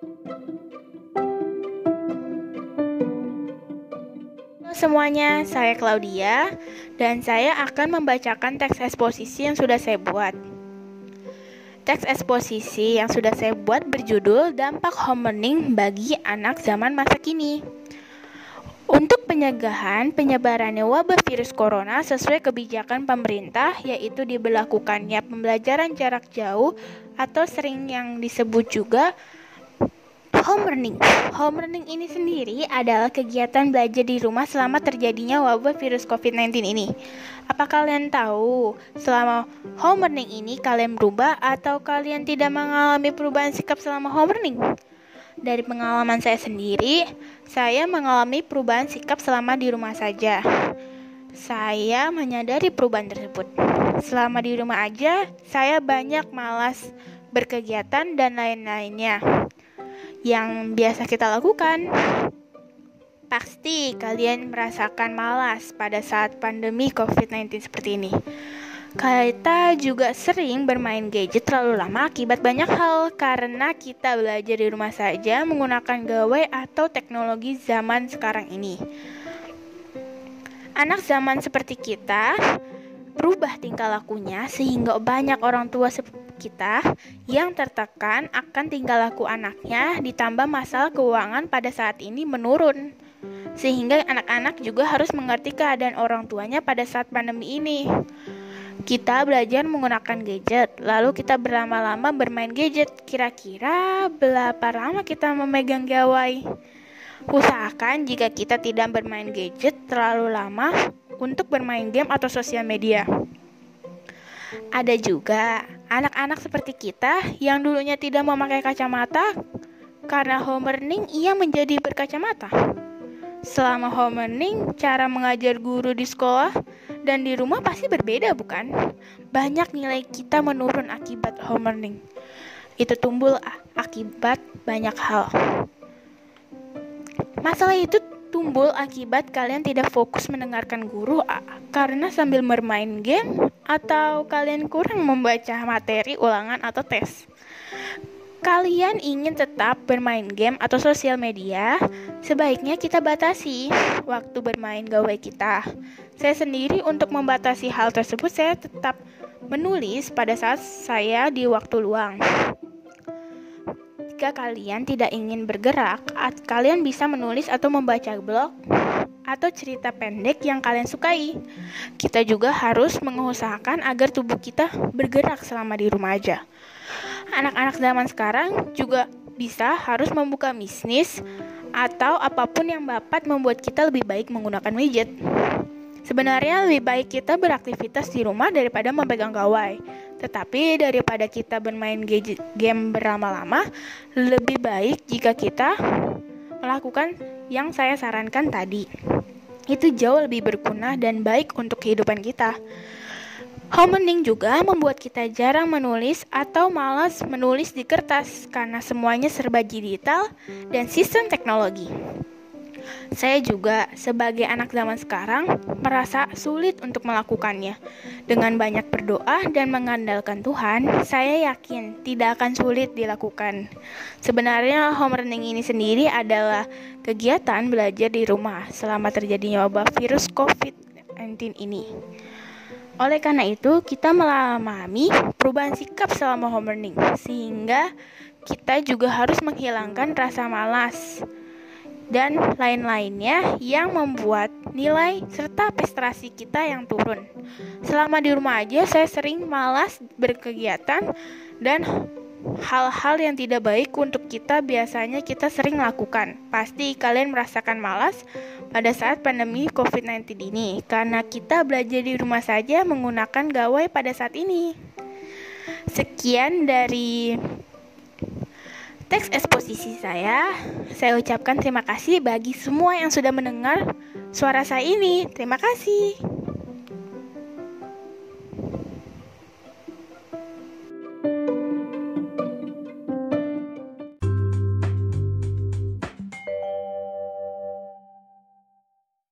Halo semuanya, saya Claudia dan saya akan membacakan teks eksposisi yang sudah saya buat. Teks eksposisi yang sudah saya buat berjudul Dampak Home Learning bagi anak zaman masa kini. Untuk pencegahan penyebarannya wabah virus corona sesuai kebijakan pemerintah yaitu diberlakukannya pembelajaran jarak jauh atau sering yang disebut juga home learning. Home learning ini sendiri adalah kegiatan belajar di rumah selama terjadinya wabah virus COVID-19 ini. Apa kalian tahu selama home learning ini kalian berubah atau kalian tidak mengalami perubahan sikap selama home learning? Dari pengalaman saya sendiri, saya mengalami perubahan sikap selama di rumah saja. Saya menyadari perubahan tersebut. Selama di rumah aja, saya banyak malas berkegiatan dan lain-lainnya. Yang biasa kita lakukan, pasti kalian merasakan malas pada saat pandemi COVID-19 seperti ini. Kita juga sering bermain gadget terlalu lama akibat banyak hal karena kita belajar di rumah saja menggunakan gawai atau teknologi zaman sekarang ini. Anak zaman seperti kita berubah tingkah lakunya sehingga banyak orang tua kita yang tertekan akan tingkah laku anaknya ditambah masalah keuangan pada saat ini menurun. Sehingga anak-anak juga harus mengerti keadaan orang tuanya pada saat pandemi ini. Kita belajar menggunakan gadget, lalu kita berlama-lama bermain gadget. Kira-kira berapa lama kita memegang gawai? Usahakan jika kita tidak bermain gadget terlalu lama untuk bermain game atau sosial media. Ada juga anak-anak seperti kita yang dulunya tidak memakai kacamata karena home learning ia menjadi berkacamata. Selama home learning, cara mengajar guru di sekolah dan di rumah pasti berbeda, bukan? Banyak nilai kita menurun akibat home learning. Itu tumbuh akibat banyak hal. Masalah itu tumbuh akibat kalian tidak fokus mendengarkan guru karena sambil bermain game atau kalian kurang membaca materi ulangan atau tes kalian ingin tetap bermain game atau sosial media, sebaiknya kita batasi waktu bermain gawai kita. Saya sendiri untuk membatasi hal tersebut saya tetap menulis pada saat saya di waktu luang. Jika kalian tidak ingin bergerak, kalian bisa menulis atau membaca blog atau cerita pendek yang kalian sukai. Kita juga harus mengusahakan agar tubuh kita bergerak selama di rumah aja anak-anak zaman sekarang juga bisa harus membuka bisnis atau apa pun yang dapat membuat kita lebih baik menggunakan widget. Sebenarnya lebih baik kita beraktivitas di rumah daripada memegang gawai. Tetapi daripada kita bermain game berlama-lama, lebih baik jika kita melakukan yang saya sarankan tadi. Itu jauh lebih berguna dan baik untuk kehidupan kita. Homening juga membuat kita jarang menulis atau malas menulis di kertas karena semuanya serba digital dan sistem teknologi. Saya juga sebagai anak zaman sekarang merasa sulit untuk melakukannya. Dengan banyak berdoa dan mengandalkan Tuhan, saya yakin tidak akan sulit dilakukan. Sebenarnya home learning ini sendiri adalah kegiatan belajar di rumah selama terjadinya wabah virus COVID-19 ini. Oleh karena itu, kita mengalami perubahan sikap selama home learning, sehingga kita juga harus menghilangkan rasa malas dan lain-lainnya yang membuat nilai serta prestasi kita yang turun. Selama di rumah aja, saya sering malas berkegiatan dan hal-hal yang tidak baik untuk kita biasanya kita sering lakukan. Pasti kalian merasakan malas pada saat pandemi COVID-19 ini karena kita belajar di rumah saja menggunakan gawai pada saat ini. Sekian dari teks eksposisi saya. Saya ucapkan terima kasih bagi semua yang sudah mendengar suara saya ini. Terima kasih.